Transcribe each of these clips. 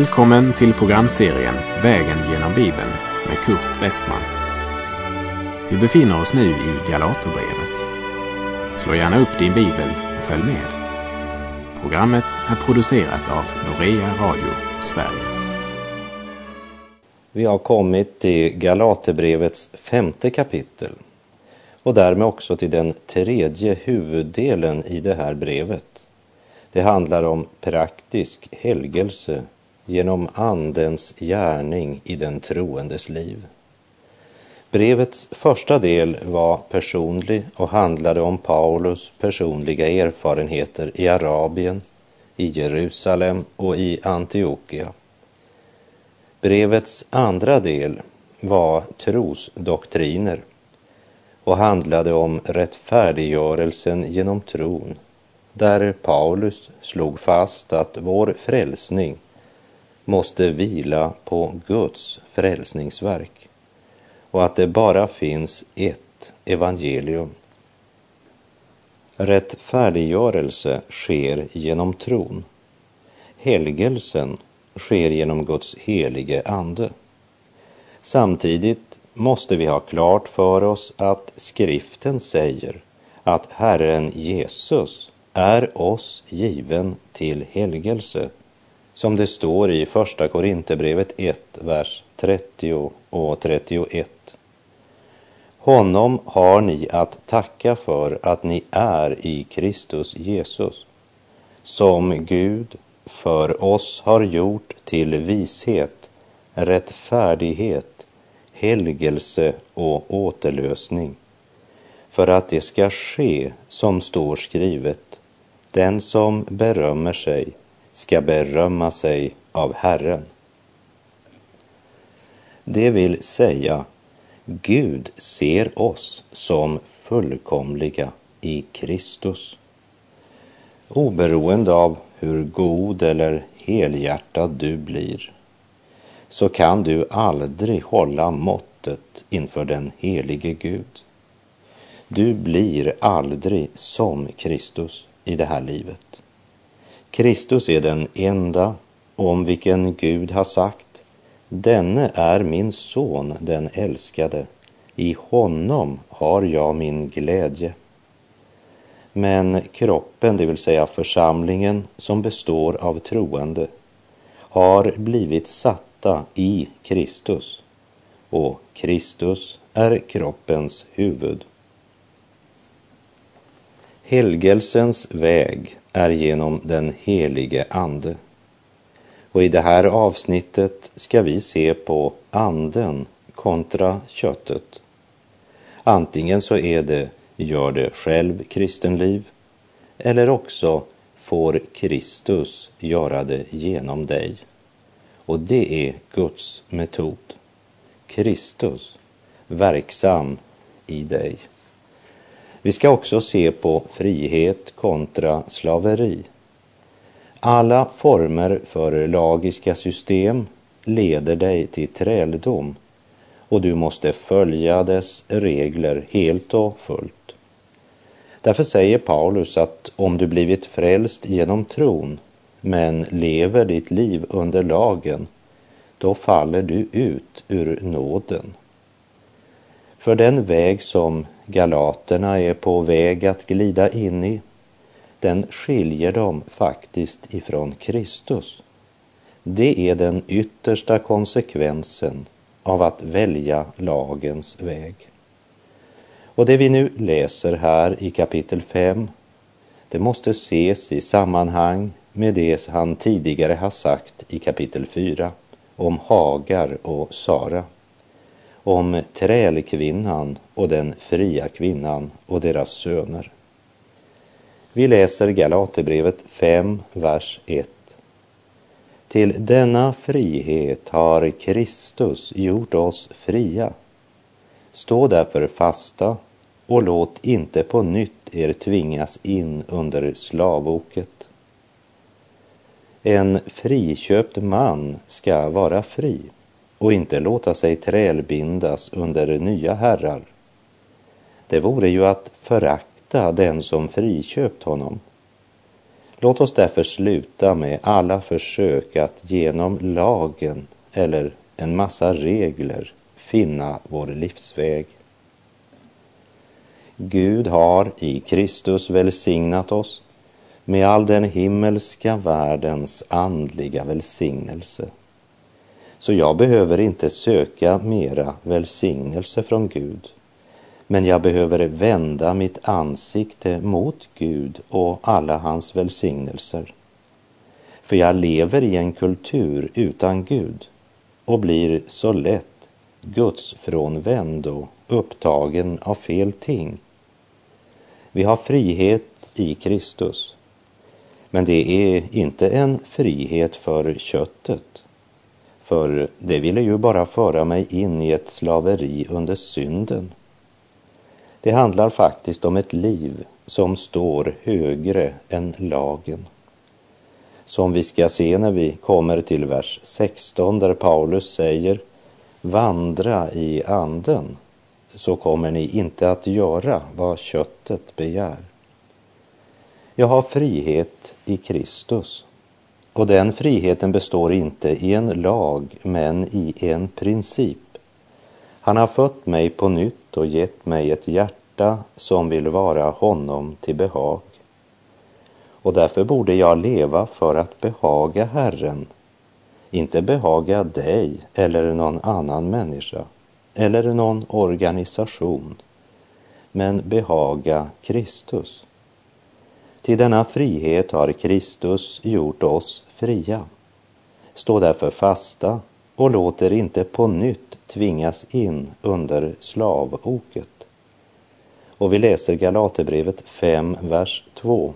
Välkommen till programserien Vägen genom Bibeln med Kurt Westman. Vi befinner oss nu i Galaterbrevet. Slå gärna upp din bibel och följ med. Programmet är producerat av Norea Radio Sverige. Vi har kommit till Galaterbrevets femte kapitel och därmed också till den tredje huvuddelen i det här brevet. Det handlar om praktisk helgelse genom Andens gärning i den troendes liv. Brevets första del var personlig och handlade om Paulus personliga erfarenheter i Arabien, i Jerusalem och i Antiochia. Brevets andra del var trosdoktriner och handlade om rättfärdiggörelsen genom tron, där Paulus slog fast att vår frälsning måste vila på Guds frälsningsverk och att det bara finns ett evangelium. Rättfärdiggörelse sker genom tron. Helgelsen sker genom Guds helige ande. Samtidigt måste vi ha klart för oss att skriften säger att Herren Jesus är oss given till helgelse som det står i Första Korinthierbrevet 1, vers 30 och 31. Honom har ni att tacka för att ni är i Kristus Jesus, som Gud för oss har gjort till vishet, rättfärdighet, helgelse och återlösning, för att det ska ske som står skrivet, den som berömmer sig ska berömma sig av Herren. Det vill säga, Gud ser oss som fullkomliga i Kristus. Oberoende av hur god eller helhjärtad du blir så kan du aldrig hålla måttet inför den helige Gud. Du blir aldrig som Kristus i det här livet. Kristus är den enda om vilken Gud har sagt, denne är min son, den älskade, i honom har jag min glädje. Men kroppen, det vill säga församlingen som består av troende, har blivit satta i Kristus och Kristus är kroppens huvud. Helgelsens väg är genom den helige Ande. Och i det här avsnittet ska vi se på anden kontra köttet. Antingen så är det gör det själv kristenliv eller också får Kristus göra det genom dig. Och det är Guds metod. Kristus verksam i dig. Vi ska också se på frihet kontra slaveri. Alla former för lagiska system leder dig till träldom och du måste följa dess regler helt och fullt. Därför säger Paulus att om du blivit frälst genom tron men lever ditt liv under lagen, då faller du ut ur nåden. För den väg som galaterna är på väg att glida in i, den skiljer dem faktiskt ifrån Kristus. Det är den yttersta konsekvensen av att välja lagens väg. Och det vi nu läser här i kapitel 5, det måste ses i sammanhang med det han tidigare har sagt i kapitel 4 om Hagar och Sara om trälkvinnan och den fria kvinnan och deras söner. Vi läser Galaterbrevet 5, vers 1. Till denna frihet har Kristus gjort oss fria. Stå därför fasta och låt inte på nytt er tvingas in under slavoket. En friköpt man ska vara fri och inte låta sig trälbindas under nya herrar. Det vore ju att förakta den som friköpt honom. Låt oss därför sluta med alla försök att genom lagen eller en massa regler finna vår livsväg. Gud har i Kristus välsignat oss med all den himmelska världens andliga välsignelse. Så jag behöver inte söka mera välsignelse från Gud. Men jag behöver vända mitt ansikte mot Gud och alla hans välsignelser. För jag lever i en kultur utan Gud och blir så lätt Guds frånvänd och upptagen av fel ting. Vi har frihet i Kristus, men det är inte en frihet för köttet. För det ville ju bara föra mig in i ett slaveri under synden. Det handlar faktiskt om ett liv som står högre än lagen. Som vi ska se när vi kommer till vers 16 där Paulus säger Vandra i anden så kommer ni inte att göra vad köttet begär. Jag har frihet i Kristus och den friheten består inte i en lag men i en princip. Han har fött mig på nytt och gett mig ett hjärta som vill vara honom till behag. Och därför borde jag leva för att behaga Herren, inte behaga dig eller någon annan människa eller någon organisation, men behaga Kristus. Till denna frihet har Kristus gjort oss fria. Stå därför fasta och låt er inte på nytt tvingas in under slavoket. Och vi läser Galaterbrevet 5, vers 2.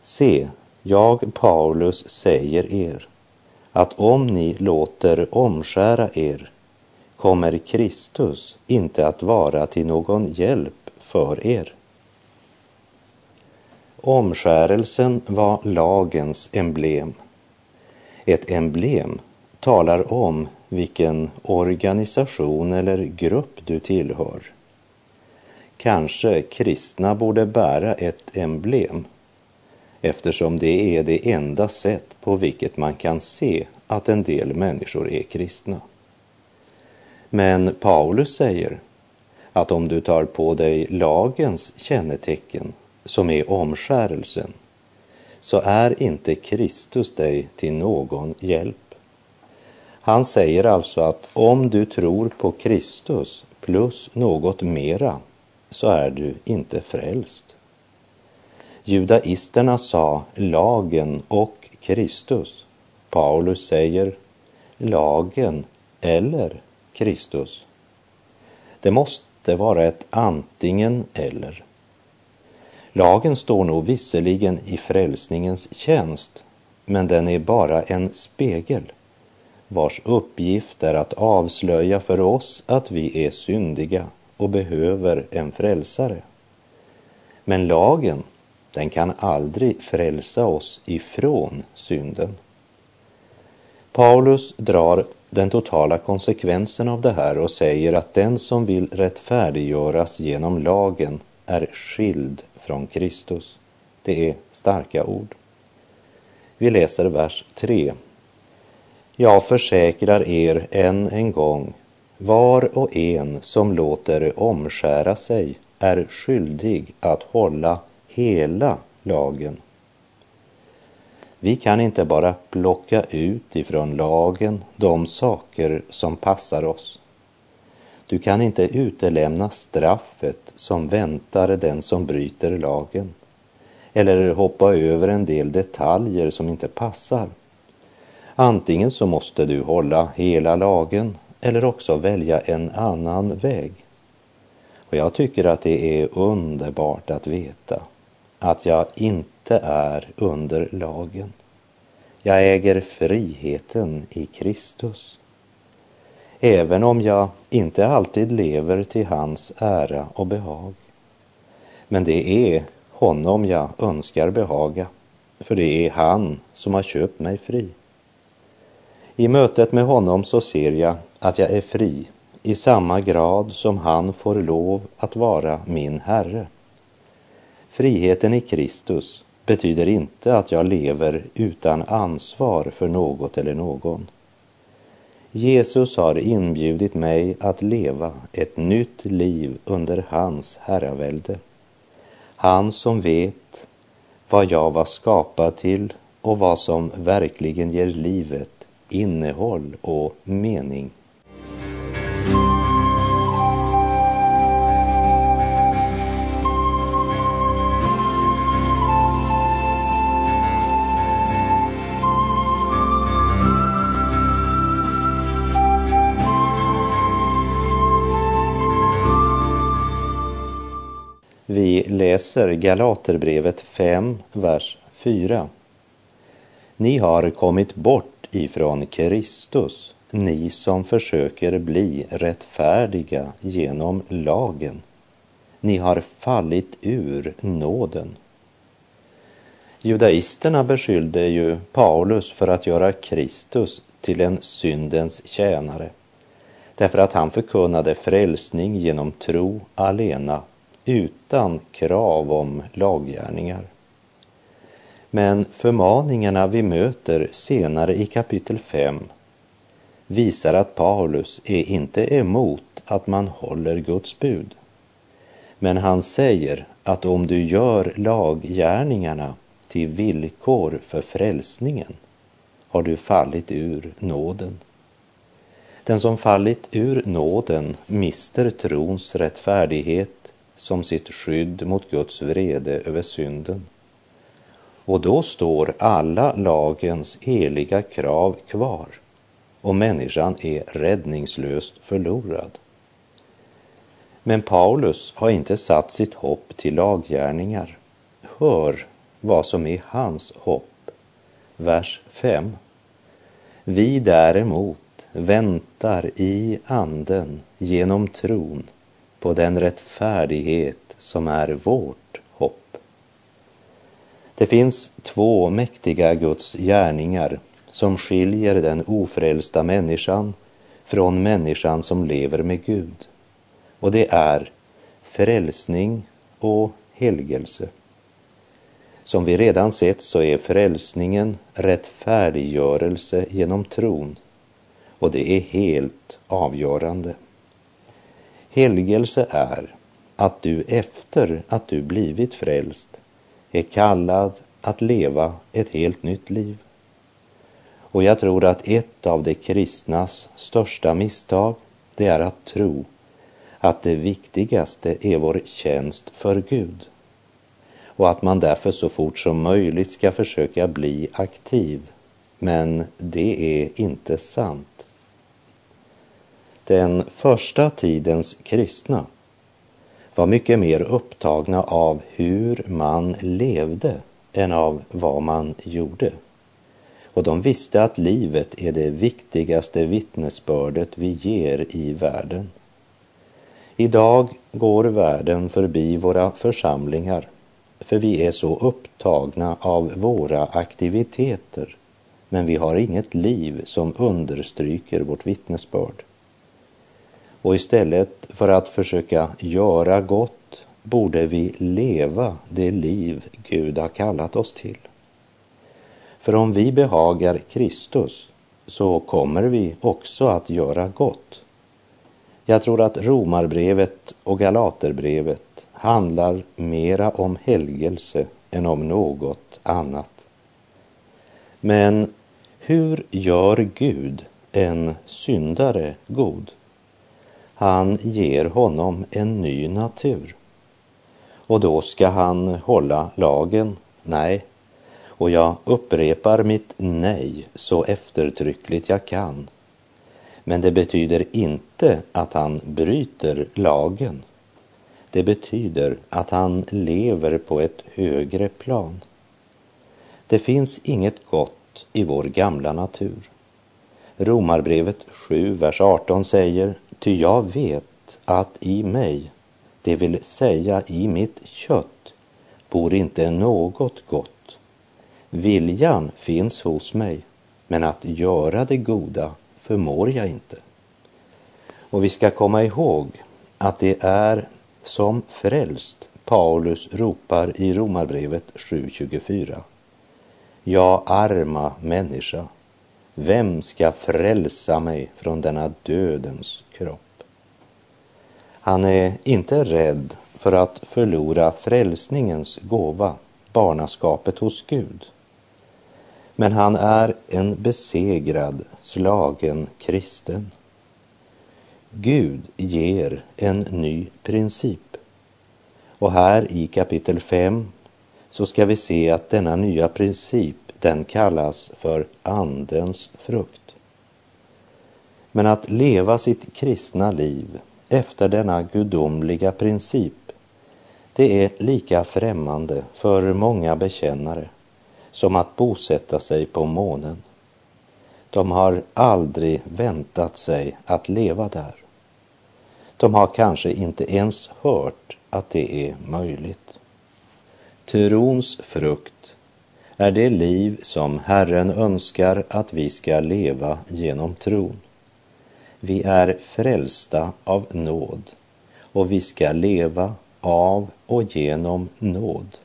Se, jag Paulus säger er att om ni låter omskära er kommer Kristus inte att vara till någon hjälp för er. Omskärelsen var lagens emblem. Ett emblem talar om vilken organisation eller grupp du tillhör. Kanske kristna borde bära ett emblem eftersom det är det enda sätt på vilket man kan se att en del människor är kristna. Men Paulus säger att om du tar på dig lagens kännetecken som är omskärelsen så är inte Kristus dig till någon hjälp. Han säger alltså att om du tror på Kristus plus något mera så är du inte frälst. Judaisterna sa lagen och Kristus. Paulus säger lagen eller Kristus. Det måste vara ett antingen eller. Lagen står nog visserligen i frälsningens tjänst, men den är bara en spegel vars uppgift är att avslöja för oss att vi är syndiga och behöver en frälsare. Men lagen, den kan aldrig frälsa oss ifrån synden. Paulus drar den totala konsekvensen av det här och säger att den som vill rättfärdiggöras genom lagen är skild från Kristus. Det är starka ord. Vi läser vers 3. Jag försäkrar er än en gång, var och en som låter omskära sig är skyldig att hålla hela lagen. Vi kan inte bara plocka ut ifrån lagen de saker som passar oss. Du kan inte utelämna straffet som väntar den som bryter lagen eller hoppa över en del detaljer som inte passar. Antingen så måste du hålla hela lagen eller också välja en annan väg. Och jag tycker att det är underbart att veta att jag inte är under lagen. Jag äger friheten i Kristus. Även om jag inte alltid lever till hans ära och behag. Men det är honom jag önskar behaga, för det är han som har köpt mig fri. I mötet med honom så ser jag att jag är fri i samma grad som han får lov att vara min Herre. Friheten i Kristus betyder inte att jag lever utan ansvar för något eller någon. Jesus har inbjudit mig att leva ett nytt liv under hans herravälde. Han som vet vad jag var skapad till och vad som verkligen ger livet innehåll och mening. Vi läser Galaterbrevet 5, vers 4. Ni har kommit bort ifrån Kristus, ni som försöker bli rättfärdiga genom lagen. Ni har fallit ur nåden. Judaisterna beskyllde ju Paulus för att göra Kristus till en syndens tjänare därför att han förkunnade frälsning genom tro alena utan krav om laggärningar. Men förmaningarna vi möter senare i kapitel 5 visar att Paulus är inte emot att man håller Guds bud. Men han säger att om du gör laggärningarna till villkor för frälsningen har du fallit ur nåden. Den som fallit ur nåden mister trons rättfärdighet som sitt skydd mot Guds vrede över synden. Och då står alla lagens heliga krav kvar och människan är räddningslöst förlorad. Men Paulus har inte satt sitt hopp till laggärningar. Hör vad som är hans hopp. Vers 5. Vi däremot väntar i anden genom tron på den rättfärdighet som är vårt. Det finns två mäktiga Guds gärningar som skiljer den ofrälsta människan från människan som lever med Gud. Och det är frälsning och helgelse. Som vi redan sett så är frälsningen rättfärdiggörelse genom tron och det är helt avgörande. Helgelse är att du efter att du blivit frälst är kallad att leva ett helt nytt liv. Och jag tror att ett av de kristnas största misstag, det är att tro att det viktigaste är vår tjänst för Gud och att man därför så fort som möjligt ska försöka bli aktiv. Men det är inte sant. Den första tidens kristna var mycket mer upptagna av hur man levde än av vad man gjorde. Och de visste att livet är det viktigaste vittnesbördet vi ger i världen. Idag går världen förbi våra församlingar för vi är så upptagna av våra aktiviteter men vi har inget liv som understryker vårt vittnesbörd. Och istället för att försöka göra gott borde vi leva det liv Gud har kallat oss till. För om vi behagar Kristus så kommer vi också att göra gott. Jag tror att Romarbrevet och Galaterbrevet handlar mera om helgelse än om något annat. Men hur gör Gud en syndare god? Han ger honom en ny natur. Och då ska han hålla lagen? Nej. Och jag upprepar mitt nej så eftertryckligt jag kan. Men det betyder inte att han bryter lagen. Det betyder att han lever på ett högre plan. Det finns inget gott i vår gamla natur. Romarbrevet 7, vers 18 säger Ty jag vet att i mig, det vill säga i mitt kött, bor inte något gott. Viljan finns hos mig, men att göra det goda förmår jag inte. Och vi ska komma ihåg att det är som frälst Paulus ropar i Romarbrevet 7.24. Ja, arma människa, vem ska frälsa mig från denna dödens kropp? Han är inte rädd för att förlora frälsningens gåva, barnaskapet hos Gud. Men han är en besegrad, slagen kristen. Gud ger en ny princip. Och här i kapitel 5 så ska vi se att denna nya princip den kallas för Andens frukt. Men att leva sitt kristna liv efter denna gudomliga princip, det är lika främmande för många bekännare som att bosätta sig på månen. De har aldrig väntat sig att leva där. De har kanske inte ens hört att det är möjligt. Trons frukt är det liv som Herren önskar att vi ska leva genom tron. Vi är frälsta av nåd och vi ska leva av och genom nåd.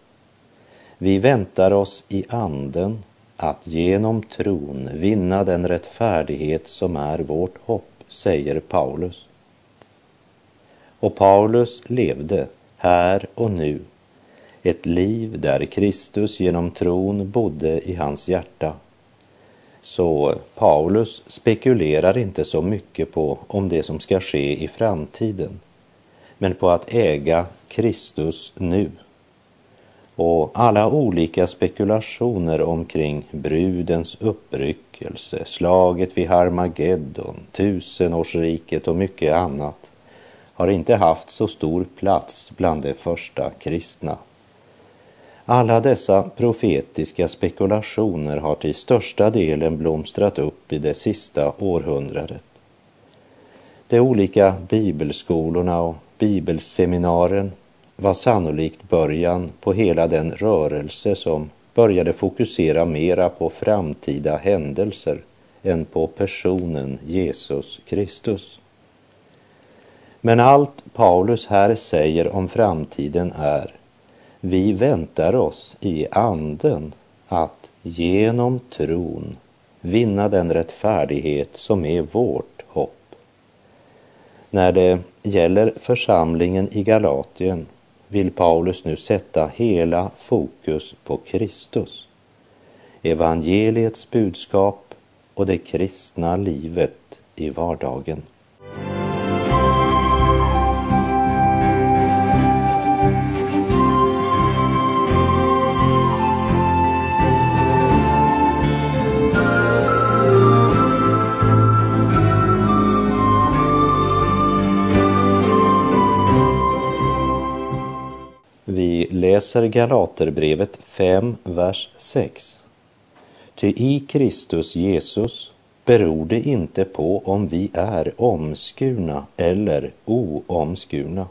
Vi väntar oss i anden att genom tron vinna den rättfärdighet som är vårt hopp, säger Paulus. Och Paulus levde här och nu ett liv där Kristus genom tron bodde i hans hjärta. Så Paulus spekulerar inte så mycket på om det som ska ske i framtiden, men på att äga Kristus nu. Och alla olika spekulationer omkring brudens uppryckelse, slaget vid Harmageddon, tusenårsriket och mycket annat har inte haft så stor plats bland de första kristna. Alla dessa profetiska spekulationer har till största delen blomstrat upp i det sista århundradet. De olika bibelskolorna och bibelseminaren var sannolikt början på hela den rörelse som började fokusera mera på framtida händelser än på personen Jesus Kristus. Men allt Paulus här säger om framtiden är vi väntar oss i anden att genom tron vinna den rättfärdighet som är vårt hopp. När det gäller församlingen i Galatien vill Paulus nu sätta hela fokus på Kristus, evangeliets budskap och det kristna livet i vardagen. Vi läser Galaterbrevet 5, vers 6. Ty i Kristus Jesus beror det inte på om vi är omskurna eller oomskurna,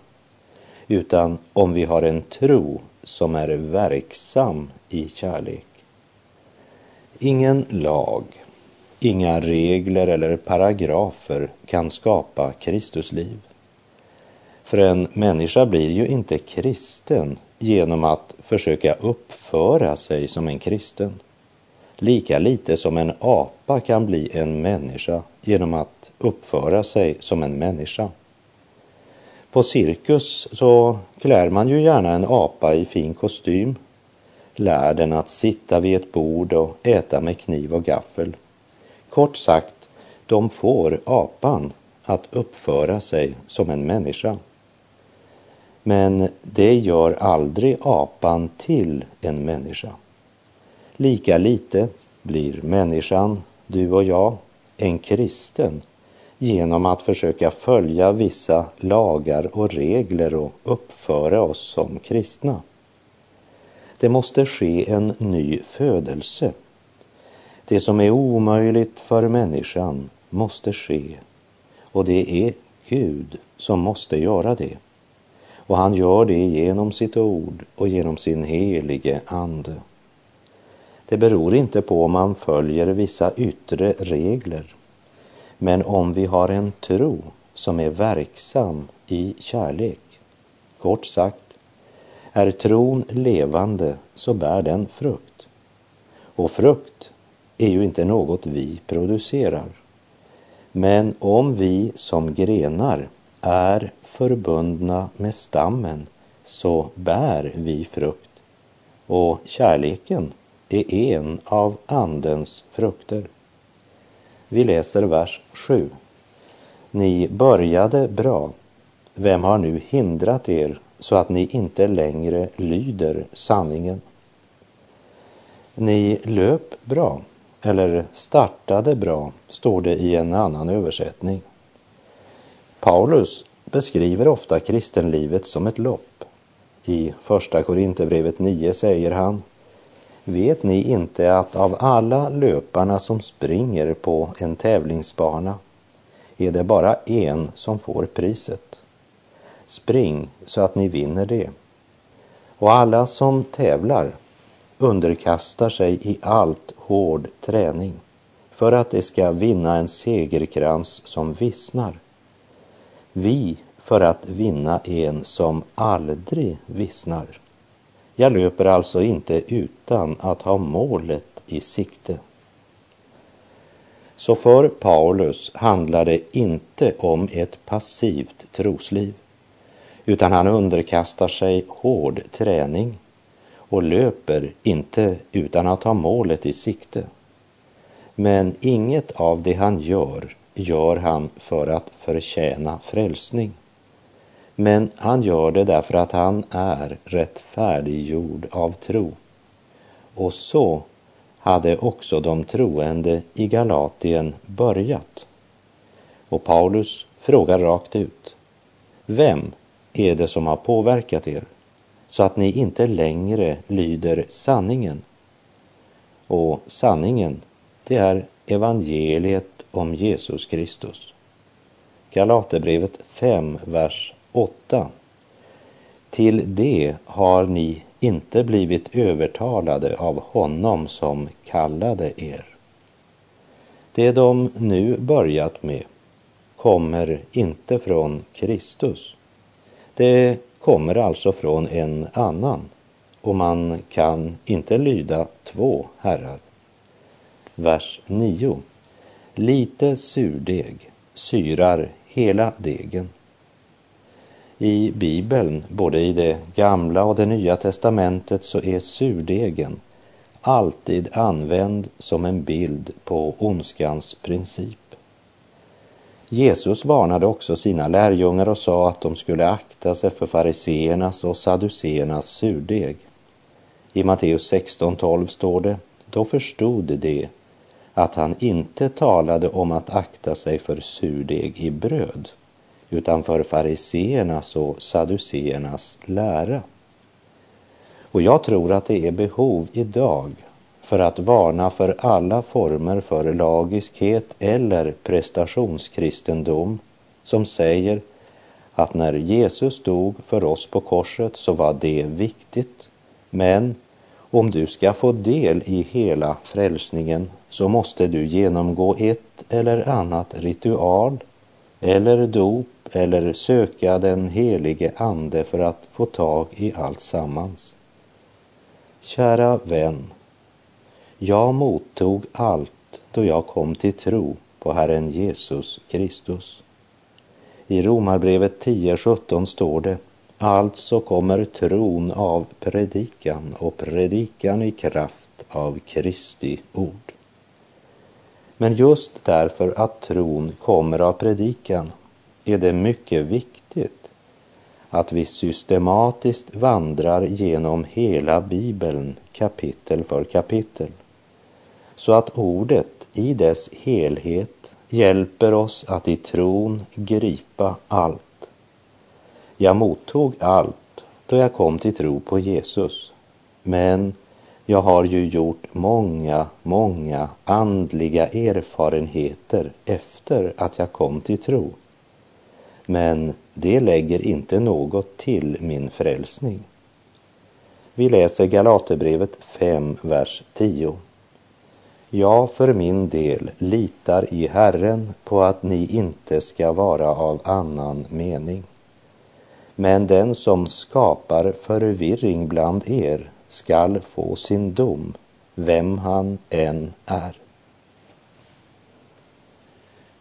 utan om vi har en tro som är verksam i kärlek. Ingen lag, inga regler eller paragrafer kan skapa Kristusliv. För en människa blir ju inte kristen genom att försöka uppföra sig som en kristen. Lika lite som en apa kan bli en människa genom att uppföra sig som en människa. På cirkus så klär man ju gärna en apa i fin kostym, lär den att sitta vid ett bord och äta med kniv och gaffel. Kort sagt, de får apan att uppföra sig som en människa. Men det gör aldrig apan till en människa. Lika lite blir människan, du och jag, en kristen genom att försöka följa vissa lagar och regler och uppföra oss som kristna. Det måste ske en ny födelse. Det som är omöjligt för människan måste ske och det är Gud som måste göra det. Och han gör det genom sitt ord och genom sin helige ande. Det beror inte på om man följer vissa yttre regler, men om vi har en tro som är verksam i kärlek. Kort sagt, Är tron levande så bär den frukt. Och frukt är ju inte något vi producerar. Men om vi som grenar är förbundna med stammen så bär vi frukt. Och kärleken är en av Andens frukter. Vi läser vers 7. Ni började bra. Vem har nu hindrat er så att ni inte längre lyder sanningen? Ni löp bra, eller startade bra, står det i en annan översättning. Paulus beskriver ofta kristenlivet som ett lopp. I Första Korinthierbrevet 9 säger han Vet ni inte att av alla löparna som springer på en tävlingsbana är det bara en som får priset? Spring så att ni vinner det. Och alla som tävlar underkastar sig i allt hård träning för att de ska vinna en segerkrans som vissnar. Vi för att vinna en som aldrig vissnar. Jag löper alltså inte utan att ha målet i sikte. Så för Paulus handlar det inte om ett passivt trosliv, utan han underkastar sig hård träning och löper inte utan att ha målet i sikte. Men inget av det han gör, gör han för att förtjäna frälsning. Men han gör det därför att han är rättfärdiggjord av tro. Och så hade också de troende i Galatien börjat. Och Paulus frågar rakt ut. Vem är det som har påverkat er så att ni inte längre lyder sanningen? Och sanningen, det är evangeliet om Jesus Kristus. Galaterbrevet 5, vers 8. Till det har ni inte blivit övertalade av honom som kallade er. Det de nu börjat med kommer inte från Kristus. Det kommer alltså från en annan och man kan inte lyda två herrar. Vers 9. Lite surdeg syrar hela degen. I Bibeln, både i det gamla och det nya testamentet, så är surdegen alltid använd som en bild på ondskans princip. Jesus varnade också sina lärjungar och sa att de skulle akta sig för fariseernas och saduceernas surdeg. I Matteus 16.12 står det, då förstod de att han inte talade om att akta sig för surdeg i bröd, utan för fariseernas och saduceernas lära. Och jag tror att det är behov idag för att varna för alla former för lagiskhet eller prestationskristendom som säger att när Jesus dog för oss på korset så var det viktigt, men om du ska få del i hela frälsningen så måste du genomgå ett eller annat ritual eller dop eller söka den helige Ande för att få tag i allt sammans. Kära vän, jag mottog allt då jag kom till tro på Herren Jesus Kristus. I Romarbrevet 10.17 står det Alltså kommer tron av predikan och predikan i kraft av Kristi ord. Men just därför att tron kommer av predikan är det mycket viktigt att vi systematiskt vandrar genom hela Bibeln kapitel för kapitel så att ordet i dess helhet hjälper oss att i tron gripa allt. Jag mottog allt då jag kom till tro på Jesus, men jag har ju gjort många, många andliga erfarenheter efter att jag kom till tro. Men det lägger inte något till min frälsning. Vi läser Galaterbrevet 5, vers 10. Jag för min del litar i Herren på att ni inte ska vara av annan mening. Men den som skapar förvirring bland er skall få sin dom, vem han än är.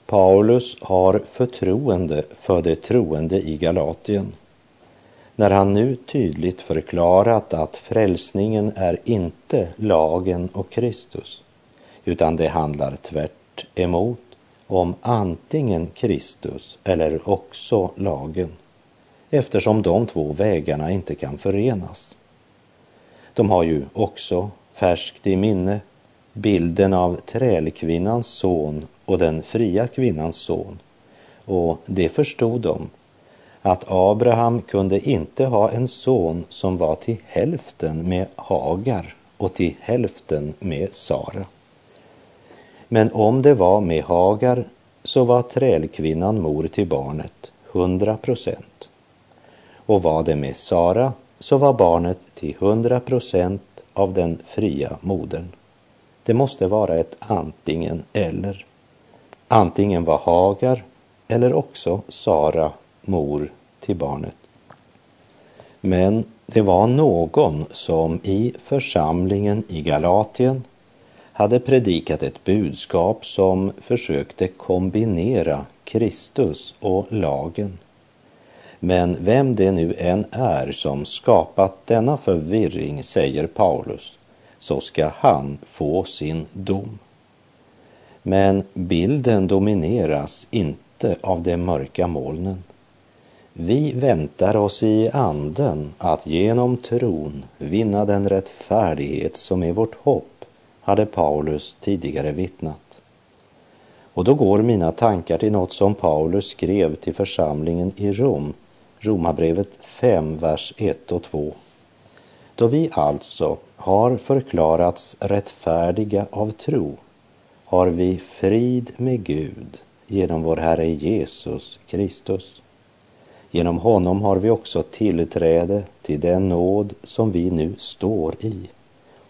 Paulus har förtroende för de troende i Galatien när han nu tydligt förklarat att frälsningen är inte lagen och Kristus, utan det handlar tvärt emot om antingen Kristus eller också lagen, eftersom de två vägarna inte kan förenas. De har ju också färskt i minne bilden av trälkvinnans son och den fria kvinnans son. Och det förstod de, att Abraham kunde inte ha en son som var till hälften med Hagar och till hälften med Sara. Men om det var med Hagar så var trälkvinnan mor till barnet, hundra procent. Och var det med Sara så var barnet till hundra procent av den fria modern. Det måste vara ett antingen eller. Antingen var Hagar eller också Sara mor till barnet. Men det var någon som i församlingen i Galatien hade predikat ett budskap som försökte kombinera Kristus och lagen. Men vem det nu än är som skapat denna förvirring, säger Paulus, så ska han få sin dom. Men bilden domineras inte av de mörka molnen. Vi väntar oss i anden att genom tron vinna den rättfärdighet som är vårt hopp, hade Paulus tidigare vittnat. Och då går mina tankar till något som Paulus skrev till församlingen i Rom, Romarbrevet 5, vers 1 och 2. Då vi alltså har förklarats rättfärdiga av tro har vi frid med Gud genom vår Herre Jesus Kristus. Genom honom har vi också tillträde till den nåd som vi nu står i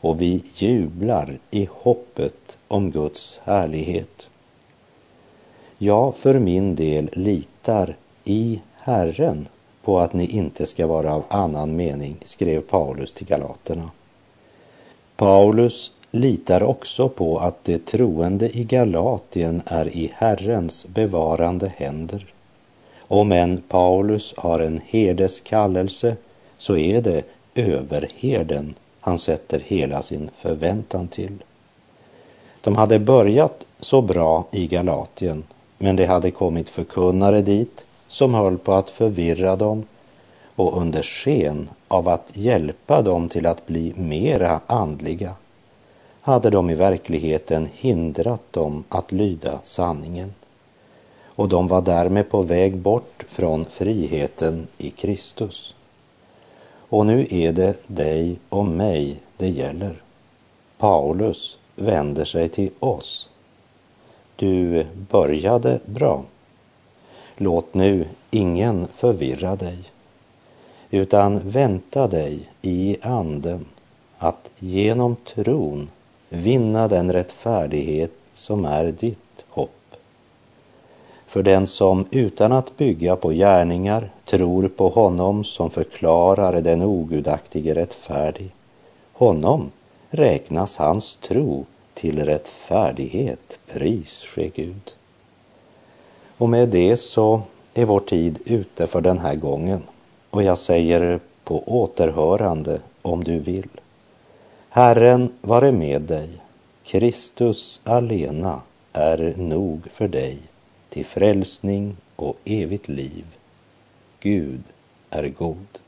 och vi jublar i hoppet om Guds härlighet. Jag för min del litar i Herren på att ni inte ska vara av annan mening, skrev Paulus till galaterna. Paulus litar också på att de troende i Galatien är i Herrens bevarande händer. Om än Paulus har en herdes kallelse så är det överherden han sätter hela sin förväntan till. De hade börjat så bra i Galatien, men det hade kommit förkunnare dit som höll på att förvirra dem och under sken av att hjälpa dem till att bli mera andliga hade de i verkligheten hindrat dem att lyda sanningen. Och de var därmed på väg bort från friheten i Kristus. Och nu är det dig och mig det gäller. Paulus vänder sig till oss. Du började bra. Låt nu ingen förvirra dig, utan vänta dig i anden att genom tron vinna den rättfärdighet som är ditt hopp. För den som utan att bygga på gärningar tror på honom som förklarar den ogudaktige rättfärdig, honom räknas hans tro till rättfärdighet, pris ske Gud. Och med det så är vår tid ute för den här gången och jag säger på återhörande om du vill. Herren vare med dig. Kristus alena är nog för dig till frälsning och evigt liv. Gud är god.